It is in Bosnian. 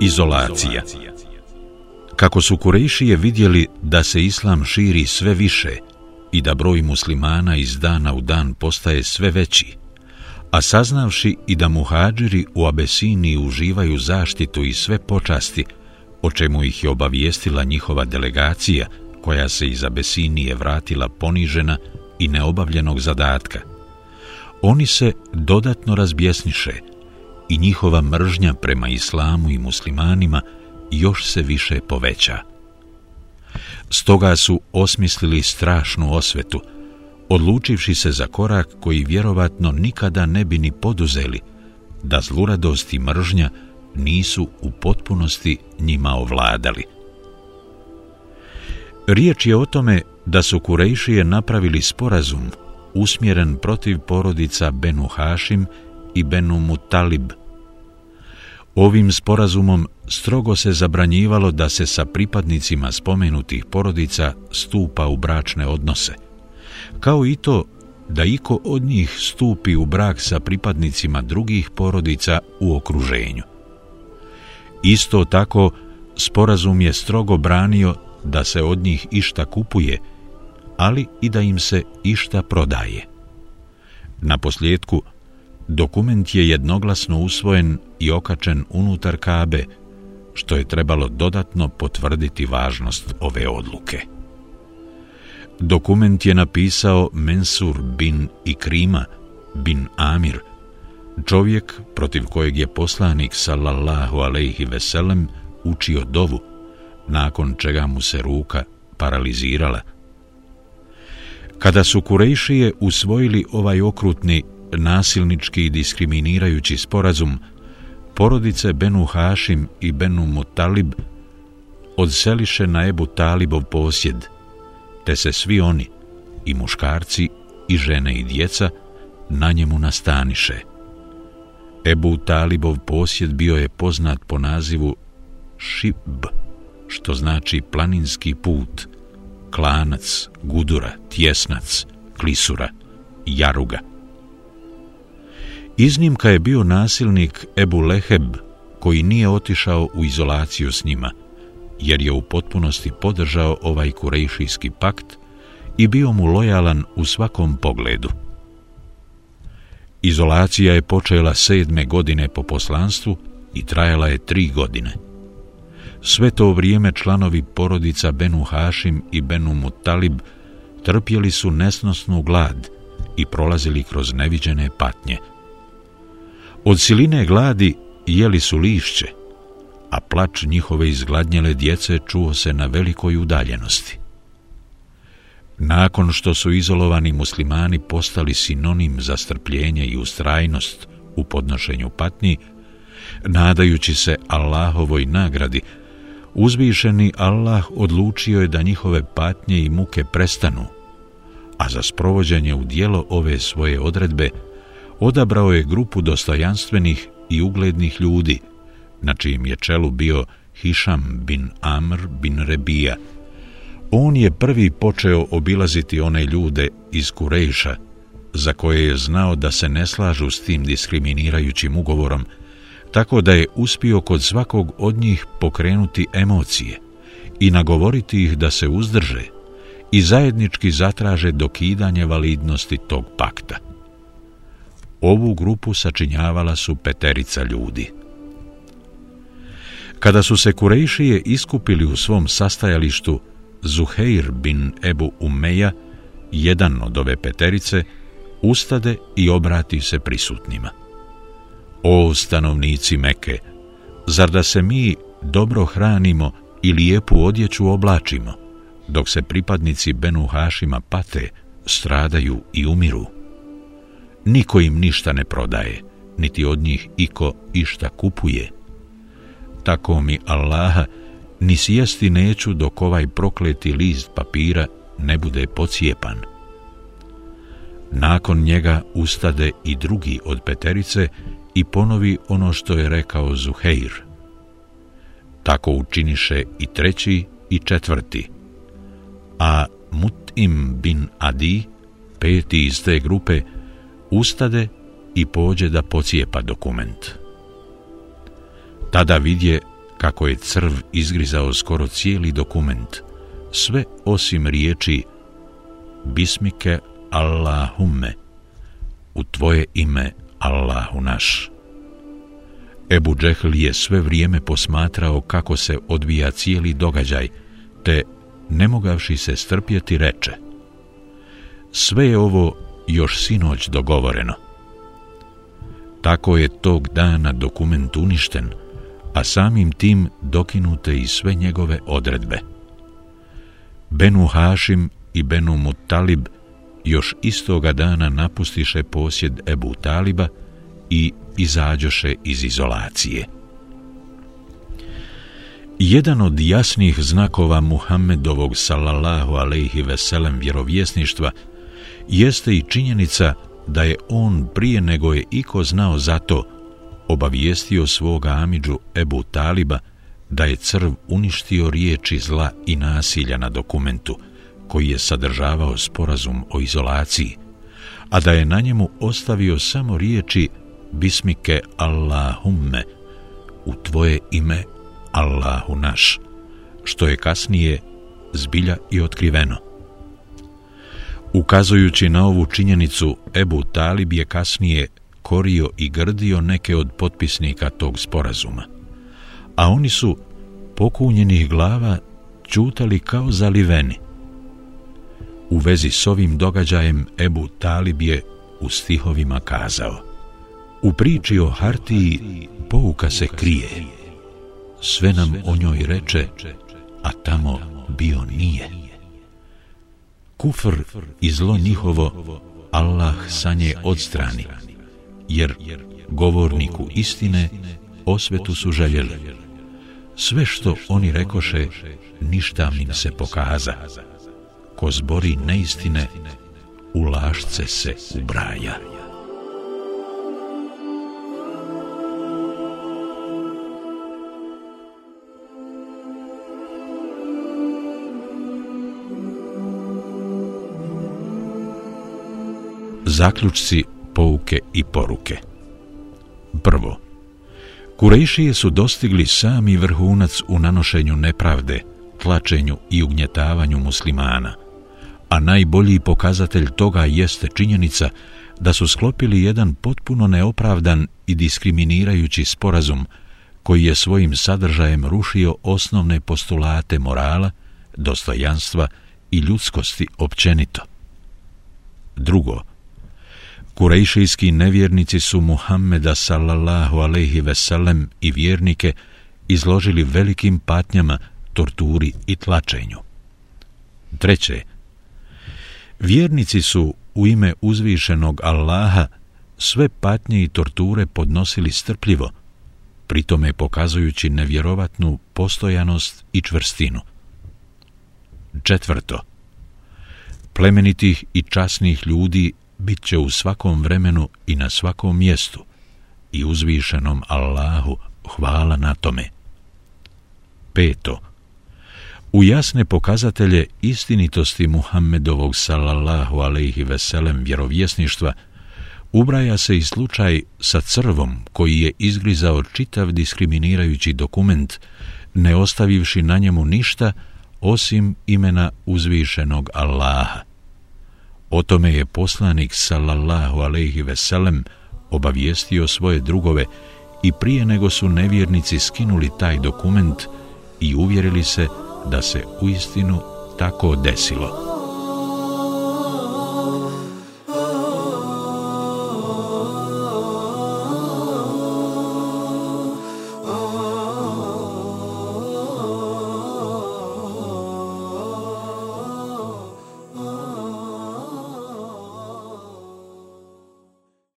Izolacija Kako su Kurejšije vidjeli da se islam širi sve više i da broj muslimana iz dana u dan postaje sve veći, a saznavši i da muhađiri u Abesiniji uživaju zaštitu i sve počasti, o čemu ih je obavijestila njihova delegacija, koja se iz Abesinije vratila ponižena i neobavljenog zadatka. Oni se dodatno razbjesniše i njihova mržnja prema islamu i muslimanima još se više poveća. Stoga su osmislili strašnu osvetu, odlučivši se za korak koji vjerovatno nikada ne bi ni poduzeli, da zluradost i mržnja nisu u potpunosti njima ovladali. Riječ je o tome da su Kurejšije napravili sporazum usmjeren protiv porodica Benu Hašim i Benu Mutalib. Ovim sporazumom strogo se zabranjivalo da se sa pripadnicima spomenutih porodica stupa u bračne odnose, kao i to da iko od njih stupi u brak sa pripadnicima drugih porodica u okruženju. Isto tako, sporazum je strogo branio da se od njih išta kupuje, ali i da im se išta prodaje. Na posljedku, dokument je jednoglasno usvojen i okačen unutar Kabe, što je trebalo dodatno potvrditi važnost ove odluke. Dokument je napisao Mensur bin Ikrima bin Amir, čovjek protiv kojeg je poslanik sallallahu alejhi ve sellem učio dovu, nakon čega mu se ruka paralizirala. Kada su Kurejšije usvojili ovaj okrutni, nasilnički i diskriminirajući sporazum, porodice Benu Hašim i Benu Mutalib odseliše na Ebu Talibov posjed, te se svi oni, i muškarci, i žene i djeca, na njemu nastaniše. Ebu Talibov posjed bio je poznat po nazivu Šib, što znači planinski put, klanac, gudura, tjesnac, klisura, jaruga. Iznimka je bio nasilnik Ebu Leheb, koji nije otišao u izolaciju s njima, jer je u potpunosti podržao ovaj kurejšijski pakt i bio mu lojalan u svakom pogledu. Izolacija je počela sedme godine po poslanstvu i trajala je tri godine. Sve to vrijeme članovi porodica Benu Hašim i Benu Mutalib trpjeli su nesnosnu glad i prolazili kroz neviđene patnje. Od siline gladi jeli su lišće, a plač njihove izgladnjele djece čuo se na velikoj udaljenosti. Nakon što su izolovani muslimani postali sinonim za strpljenje i ustrajnost u podnošenju patnji, nadajući se Allahovoj nagradi, uzvišeni Allah odlučio je da njihove patnje i muke prestanu, a za sprovođenje u dijelo ove svoje odredbe odabrao je grupu dostojanstvenih i uglednih ljudi, na čijem je čelu bio Hišam bin Amr bin Rebija, On je prvi počeo obilaziti one ljude iz Kurejša, za koje je znao da se ne slažu s tim diskriminirajućim ugovorom, tako da je uspio kod svakog od njih pokrenuti emocije i nagovoriti ih da se uzdrže i zajednički zatraže dokidanje validnosti tog pakta. Ovu grupu sačinjavala su peterica ljudi. Kada su se Kurejšije iskupili u svom sastajalištu, Zuheir bin Ebu Umeja, jedan od ove peterice, ustade i obrati se prisutnima. O stanovnici Meke, zar da se mi dobro hranimo i lijepu odjeću oblačimo, dok se pripadnici Benu Hašima pate, stradaju i umiru? Niko im ništa ne prodaje, niti od njih iko išta kupuje. Tako mi Allaha, ni sjesti neću dok ovaj prokleti list papira ne bude pocijepan. Nakon njega ustade i drugi od peterice i ponovi ono što je rekao Zuheir. Tako učiniše i treći i četvrti. A Mutim bin Adi, peti iz te grupe, ustade i pođe da pocijepa dokument. Tada vidje kako je crv izgrizao skoro cijeli dokument, sve osim riječi Bismike Allahumme, u tvoje ime Allahu naš. Ebu Džehl je sve vrijeme posmatrao kako se odvija cijeli događaj, te, ne mogavši se strpjeti, reče Sve je ovo još sinoć dogovoreno. Tako je tog dana dokument uništen, a samim tim dokinute i sve njegove odredbe. Benu Hašim i Benu Mutalib još istoga dana napustiše posjed Ebu Taliba i izađoše iz izolacije. Jedan od jasnih znakova Muhammedovog sallallahu alejhi ve sellem vjerovjesništva jeste i činjenica da je on prije nego je iko znao za to obavijestio svoga amidžu Ebu Taliba da je crv uništio riječi zla i nasilja na dokumentu koji je sadržavao sporazum o izolaciji, a da je na njemu ostavio samo riječi Bismike Allahumme u tvoje ime Allahu naš, što je kasnije zbilja i otkriveno. Ukazujući na ovu činjenicu, Ebu Talib je kasnije korio i grdio neke od potpisnika tog sporazuma. A oni su pokunjenih glava čutali kao zaliveni. U vezi s ovim događajem Ebu Talib je u stihovima kazao U priči o Hartiji pouka se krije. Sve nam o njoj reče, a tamo bio nije. Kufr i zlo njihovo Allah sa nje odstrani, jer govorniku istine osvetu su željeli. Sve što oni rekoše, ništa im se pokaza. Ko zbori neistine, u lašce se ubraja. Zaključci pouke i poruke. Prvo, Kurejšije su dostigli sami vrhunac u nanošenju nepravde, tlačenju i ugnjetavanju muslimana, a najbolji pokazatelj toga jeste činjenica da su sklopili jedan potpuno neopravdan i diskriminirajući sporazum koji je svojim sadržajem rušio osnovne postulate morala, dostojanstva i ljudskosti općenito. Drugo, Kurejšijski nevjernici su Muhammeda sallallahu alaihi veselem i vjernike izložili velikim patnjama, torturi i tlačenju. Treće, vjernici su u ime uzvišenog Allaha sve patnje i torture podnosili strpljivo, pritome pokazujući nevjerovatnu postojanost i čvrstinu. Četvrto, plemenitih i časnih ljudi bit će u svakom vremenu i na svakom mjestu i uzvišenom Allahu hvala na tome. Peto. U jasne pokazatelje istinitosti Muhammedovog sallallahu alaihi veselem vjerovjesništva ubraja se i slučaj sa crvom koji je izgrizao čitav diskriminirajući dokument ne ostavivši na njemu ništa osim imena uzvišenog Allaha. O tome je poslanik sallallahu alejhi ve sellem obavijestio svoje drugove i prije nego su nevjernici skinuli taj dokument i uvjerili se da se uistinu tako desilo.